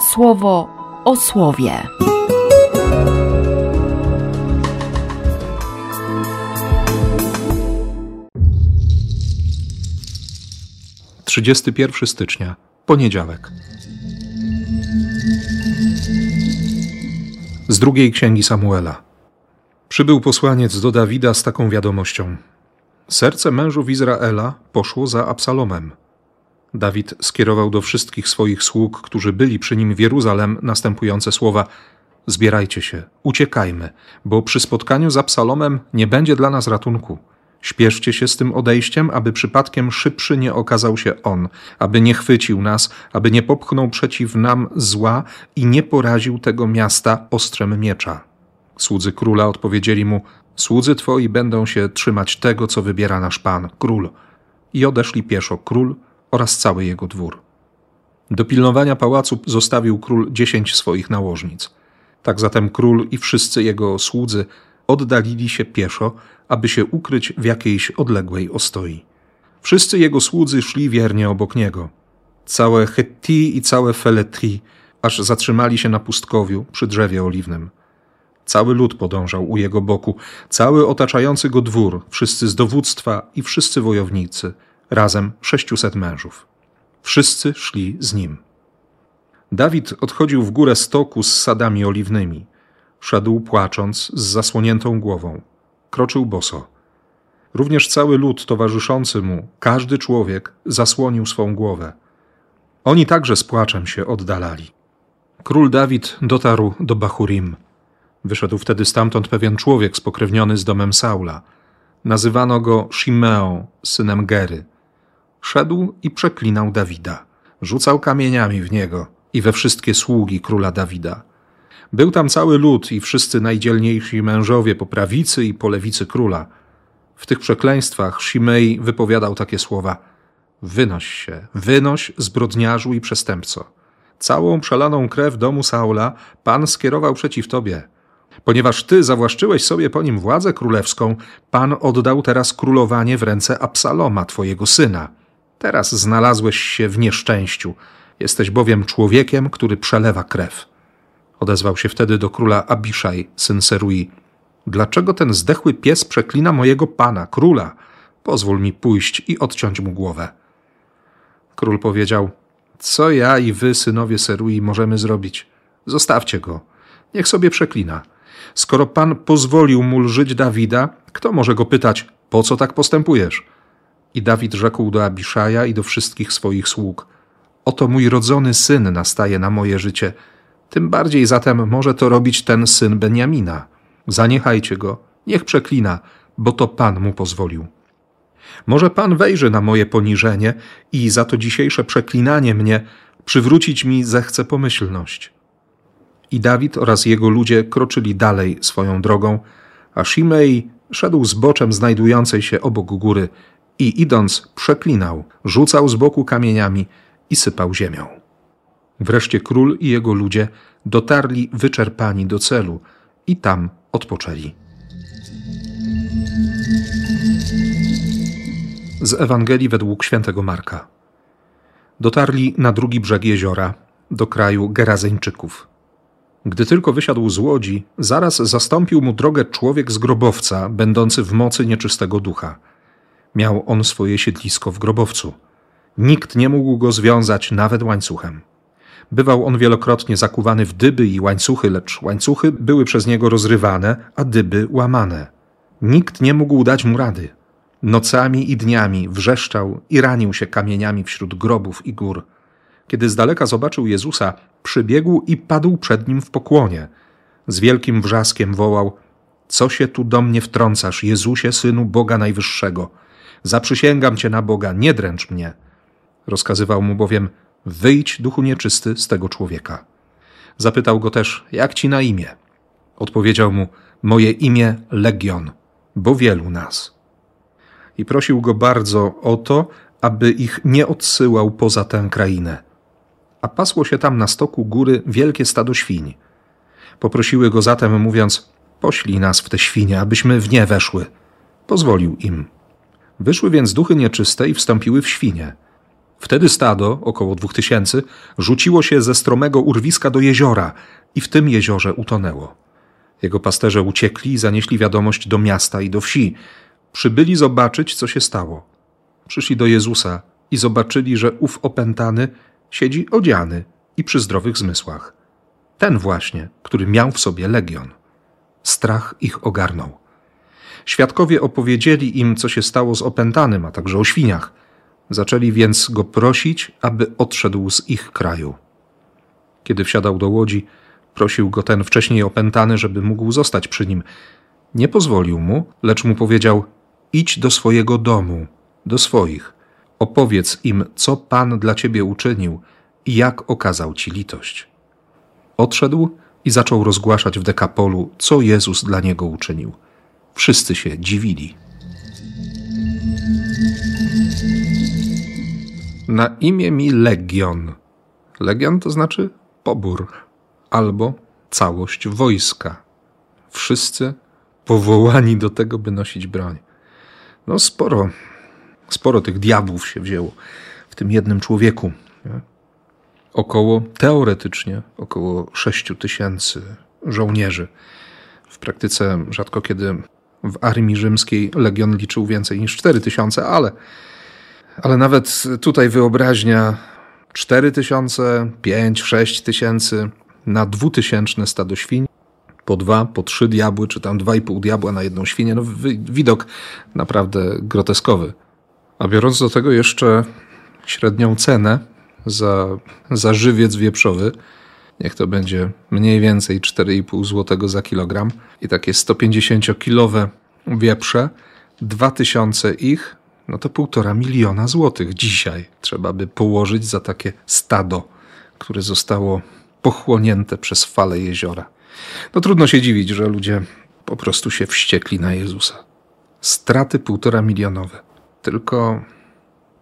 słowo o słowie. Trzydziesty pierwszy stycznia, poniedziałek. Z drugiej księgi Samuela. Przybył posłaniec do Dawida z taką wiadomością. Serce mężów Izraela poszło za Absalomem. Dawid skierował do wszystkich swoich sług, którzy byli przy nim w Jeruzalem, następujące słowa: Zbierajcie się, uciekajmy, bo przy spotkaniu z Absalomem nie będzie dla nas ratunku. Śpieszcie się z tym odejściem, aby przypadkiem szybszy nie okazał się on, aby nie chwycił nas, aby nie popchnął przeciw nam zła i nie poraził tego miasta ostrzem miecza. Słudzy króla odpowiedzieli mu: Słudzy twoi będą się trzymać tego, co wybiera nasz pan, król. I odeszli pieszo król oraz cały jego dwór. Do pilnowania pałacu zostawił król dziesięć swoich nałożnic. Tak zatem król i wszyscy jego słudzy oddalili się pieszo, aby się ukryć w jakiejś odległej ostoi. Wszyscy jego słudzy szli wiernie obok niego. Całe Hetti i całe Feletri, aż zatrzymali się na pustkowiu przy drzewie oliwnym. Cały lud podążał u jego boku, cały otaczający go dwór, wszyscy z dowództwa i wszyscy wojownicy, razem sześciuset mężów. Wszyscy szli z nim. Dawid odchodził w górę stoku z sadami oliwnymi. Szedł płacząc, z zasłoniętą głową. Kroczył boso. Również cały lud towarzyszący mu, każdy człowiek, zasłonił swą głowę. Oni także z płaczem się oddalali. Król Dawid dotarł do Bachurim. Wyszedł wtedy stamtąd pewien człowiek spokrewniony z domem Saula. Nazywano go Shimeą, synem Gery. Szedł i przeklinał Dawida. Rzucał kamieniami w niego i we wszystkie sługi króla Dawida. Był tam cały lud i wszyscy najdzielniejsi mężowie po prawicy i po lewicy króla. W tych przekleństwach Shimei wypowiadał takie słowa: Wynoś się, wynoś, zbrodniarzu i przestępco. Całą przelaną krew domu Saula Pan skierował przeciw tobie. Ponieważ ty zawłaszczyłeś sobie po nim władzę królewską, Pan oddał teraz królowanie w ręce Absaloma, twojego syna. Teraz znalazłeś się w nieszczęściu. Jesteś bowiem człowiekiem, który przelewa krew. Odezwał się wtedy do króla Abiszaj, syn Serui. Dlaczego ten zdechły pies przeklina mojego pana, króla? Pozwól mi pójść i odciąć mu głowę. Król powiedział: Co ja i wy, synowie Serui, możemy zrobić? Zostawcie go. Niech sobie przeklina. Skoro pan pozwolił mu lżyć Dawida, kto może go pytać, po co tak postępujesz? I Dawid rzekł do Abiszaja i do wszystkich swoich sług: Oto mój rodzony syn nastaje na moje życie. Tym bardziej zatem może to robić ten syn Beniamina. Zaniechajcie go, niech przeklina, bo to Pan mu pozwolił. Może Pan wejrzy na moje poniżenie i za to dzisiejsze przeklinanie mnie przywrócić mi zechce pomyślność. I Dawid oraz jego ludzie kroczyli dalej swoją drogą, a Shimei szedł zboczem znajdującej się obok góry i idąc przeklinał, rzucał z boku kamieniami i sypał ziemią. Wreszcie król i jego ludzie dotarli wyczerpani do celu i tam odpoczęli. Z Ewangelii według świętego Marka. Dotarli na drugi brzeg jeziora, do kraju Gerazeńczyków. Gdy tylko wysiadł z łodzi, zaraz zastąpił mu drogę człowiek z grobowca, będący w mocy nieczystego ducha. Miał on swoje siedlisko w grobowcu. Nikt nie mógł go związać nawet łańcuchem. Bywał on wielokrotnie zakuwany w dyby i łańcuchy, lecz łańcuchy były przez niego rozrywane, a dyby łamane. Nikt nie mógł dać mu rady. Nocami i dniami wrzeszczał i ranił się kamieniami wśród grobów i gór. Kiedy z daleka zobaczył Jezusa, przybiegł i padł przed nim w pokłonie. Z wielkim wrzaskiem wołał: Co się tu do mnie wtrącasz, Jezusie, synu Boga Najwyższego? Zaprzysięgam cię na Boga, nie dręcz mnie. Rozkazywał mu bowiem: Wyjdź, duchu nieczysty, z tego człowieka. Zapytał go też: Jak ci na imię? Odpowiedział mu: Moje imię Legion, bo wielu nas. I prosił go bardzo o to, aby ich nie odsyłał poza tę krainę. A pasło się tam na stoku góry wielkie stado świń. Poprosiły go zatem, mówiąc: Poślij nas w te świnie, abyśmy w nie weszły. Pozwolił im. Wyszły więc duchy nieczyste i wstąpiły w świnie Wtedy stado, około dwóch tysięcy, rzuciło się ze stromego urwiska do jeziora i w tym jeziorze utonęło. Jego pasterze uciekli i zanieśli wiadomość do miasta i do wsi. Przybyli zobaczyć, co się stało. Przyszli do Jezusa i zobaczyli, że ów opętany siedzi odziany i przy zdrowych zmysłach. Ten właśnie, który miał w sobie legion. Strach ich ogarnął. Świadkowie opowiedzieli im, co się stało z opętanym, a także o świniach. Zaczęli więc go prosić, aby odszedł z ich kraju. Kiedy wsiadał do łodzi, prosił go ten wcześniej opętany, żeby mógł zostać przy nim. Nie pozwolił mu, lecz mu powiedział: Idź do swojego domu, do swoich. Opowiedz im, co Pan dla ciebie uczynił i jak okazał ci litość. Odszedł i zaczął rozgłaszać w dekapolu, co Jezus dla niego uczynił. Wszyscy się dziwili. Na imię mi legion. Legion to znaczy pobór albo całość wojska. Wszyscy powołani do tego, by nosić broń. No sporo, sporo tych diabłów się wzięło w tym jednym człowieku. Nie? Około, teoretycznie, około 6 tysięcy żołnierzy. W praktyce rzadko kiedy w armii rzymskiej legion liczył więcej niż 4 tysiące, ale, ale nawet tutaj wyobraźnia 4 tysiące, 5, 6 tysięcy na dwutysięczne stado świń, po dwa, po trzy diabły, czy tam dwa i pół diabła na jedną świnię. No, widok naprawdę groteskowy. A biorąc do tego jeszcze średnią cenę za, za żywiec wieprzowy, niech to będzie mniej więcej 4,5 zł za kilogram i takie 150-kilowe wieprze, 2000 ich, no to półtora miliona złotych dzisiaj trzeba by położyć za takie stado, które zostało pochłonięte przez fale jeziora. No trudno się dziwić, że ludzie po prostu się wściekli na Jezusa. Straty półtora milionowe. Tylko,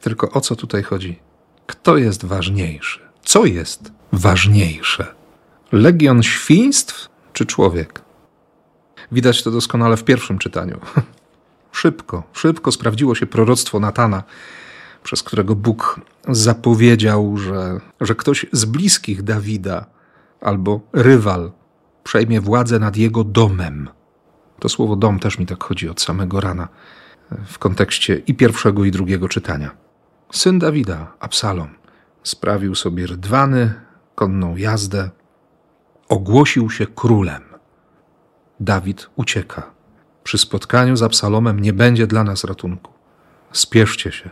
tylko o co tutaj chodzi? Kto jest ważniejszy? Co jest ważniejsze? Legion świństw czy człowiek? Widać to doskonale w pierwszym czytaniu. Szybko, szybko sprawdziło się proroctwo Natana, przez którego Bóg zapowiedział, że, że ktoś z bliskich Dawida albo rywal przejmie władzę nad jego domem. To słowo dom też mi tak chodzi od samego rana w kontekście i pierwszego, i drugiego czytania. Syn Dawida, Absalom, sprawił sobie rydwany, konną jazdę, ogłosił się królem. Dawid ucieka. Przy spotkaniu z Absalomem nie będzie dla nas ratunku. Spieszcie się,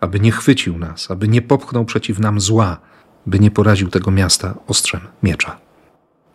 aby nie chwycił nas, aby nie popchnął przeciw nam zła, by nie poraził tego miasta ostrzem miecza.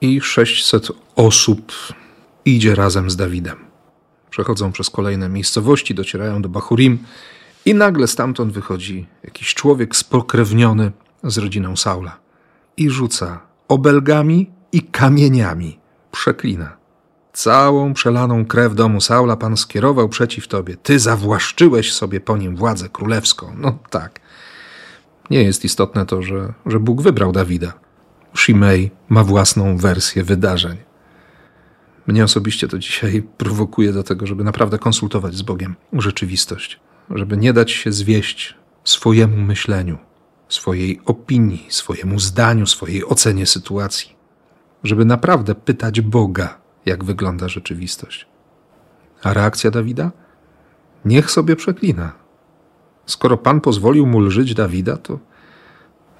I 600 osób idzie razem z Dawidem. Przechodzą przez kolejne miejscowości, docierają do Bachurim i nagle stamtąd wychodzi jakiś człowiek spokrewniony z rodziną Saula i rzuca obelgami i kamieniami. Przeklina. Całą przelaną krew domu Saula Pan skierował przeciw Tobie. Ty zawłaszczyłeś sobie po nim władzę królewską. No tak. Nie jest istotne to, że, że Bóg wybrał Dawida. Shimei ma własną wersję wydarzeń. Mnie osobiście to dzisiaj prowokuje do tego, żeby naprawdę konsultować z Bogiem rzeczywistość, żeby nie dać się zwieść swojemu myśleniu, swojej opinii, swojemu zdaniu, swojej ocenie sytuacji, żeby naprawdę pytać Boga, jak wygląda rzeczywistość. A reakcja Dawida? Niech sobie przeklina. Skoro Pan pozwolił mu lżyć Dawida, to,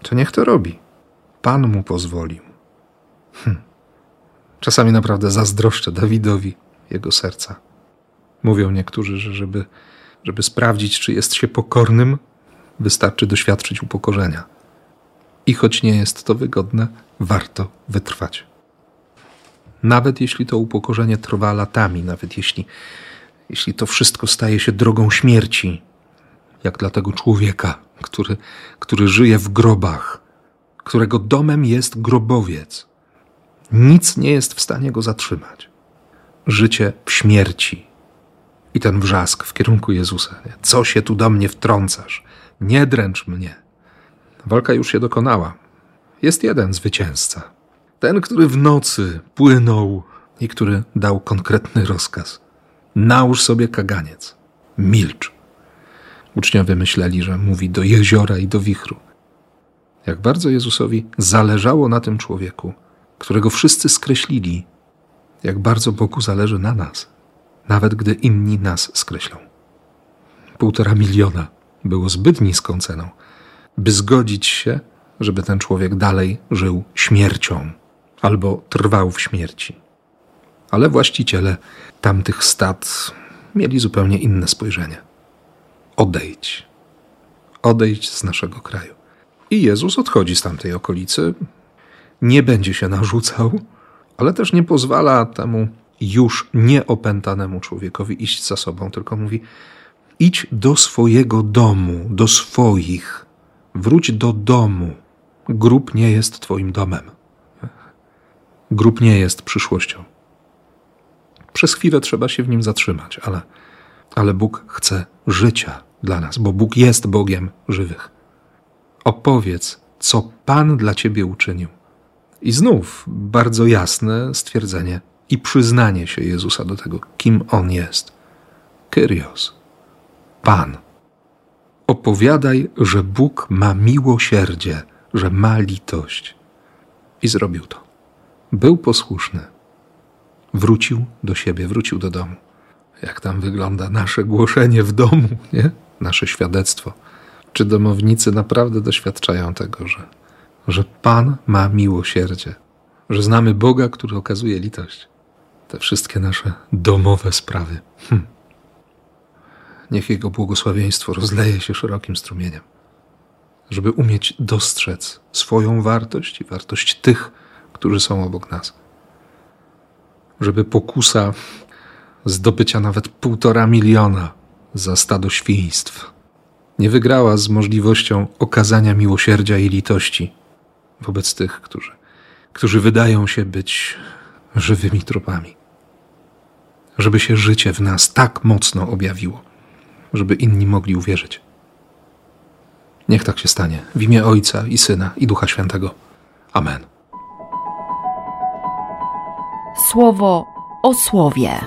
to niech to robi. Pan mu pozwolił. Hm. Czasami naprawdę zazdroszczę Dawidowi jego serca. Mówią niektórzy, że żeby, żeby sprawdzić, czy jest się pokornym, wystarczy doświadczyć upokorzenia. I choć nie jest to wygodne, warto wytrwać. Nawet jeśli to upokorzenie trwa latami, nawet jeśli, jeśli to wszystko staje się drogą śmierci, jak dla tego człowieka, który, który żyje w grobach, którego domem jest grobowiec. Nic nie jest w stanie go zatrzymać. Życie w śmierci. I ten wrzask w kierunku Jezusa. Co się tu do mnie wtrącasz? Nie dręcz mnie. Walka już się dokonała. Jest jeden zwycięzca. Ten, który w nocy płynął i który dał konkretny rozkaz. Nałóż sobie kaganiec. Milcz. Uczniowie myśleli, że mówi do jeziora i do wichru. Jak bardzo Jezusowi zależało na tym człowieku, którego wszyscy skreślili, jak bardzo Bogu zależy na nas, nawet gdy inni nas skreślą. Półtora miliona było zbyt niską ceną, by zgodzić się, żeby ten człowiek dalej żył śmiercią albo trwał w śmierci. Ale właściciele tamtych stad mieli zupełnie inne spojrzenie. Odejdź. Odejdź z naszego kraju. I Jezus odchodzi z tamtej okolicy, nie będzie się narzucał, ale też nie pozwala temu już nieopętanemu człowiekowi iść za sobą, tylko mówi: idź do swojego domu, do swoich, wróć do domu. Grób nie jest Twoim domem. Grób nie jest przyszłością. Przez chwilę trzeba się w nim zatrzymać, ale, ale Bóg chce życia dla nas, bo Bóg jest Bogiem żywych. Opowiedz, co Pan dla Ciebie uczynił. I znów bardzo jasne stwierdzenie i przyznanie się Jezusa do tego, kim On jest. Kyrios, Pan. Opowiadaj, że Bóg ma miłosierdzie, że ma litość. I zrobił to. Był posłuszny. Wrócił do siebie, wrócił do domu. Jak tam wygląda nasze głoszenie w domu, nie? Nasze świadectwo. Czy domownicy naprawdę doświadczają tego, że, że Pan ma miłosierdzie, że znamy Boga, który okazuje litość? Te wszystkie nasze domowe sprawy. Hm. Niech Jego błogosławieństwo rozleje się szerokim strumieniem, żeby umieć dostrzec swoją wartość i wartość tych, którzy są obok nas. Żeby pokusa zdobycia nawet półtora miliona za stado świństw nie wygrała z możliwością okazania miłosierdzia i litości wobec tych, którzy, którzy wydają się być żywymi trupami. Żeby się życie w nas tak mocno objawiło, żeby inni mogli uwierzyć. Niech tak się stanie w imię Ojca i Syna i Ducha Świętego. Amen. Słowo o słowie.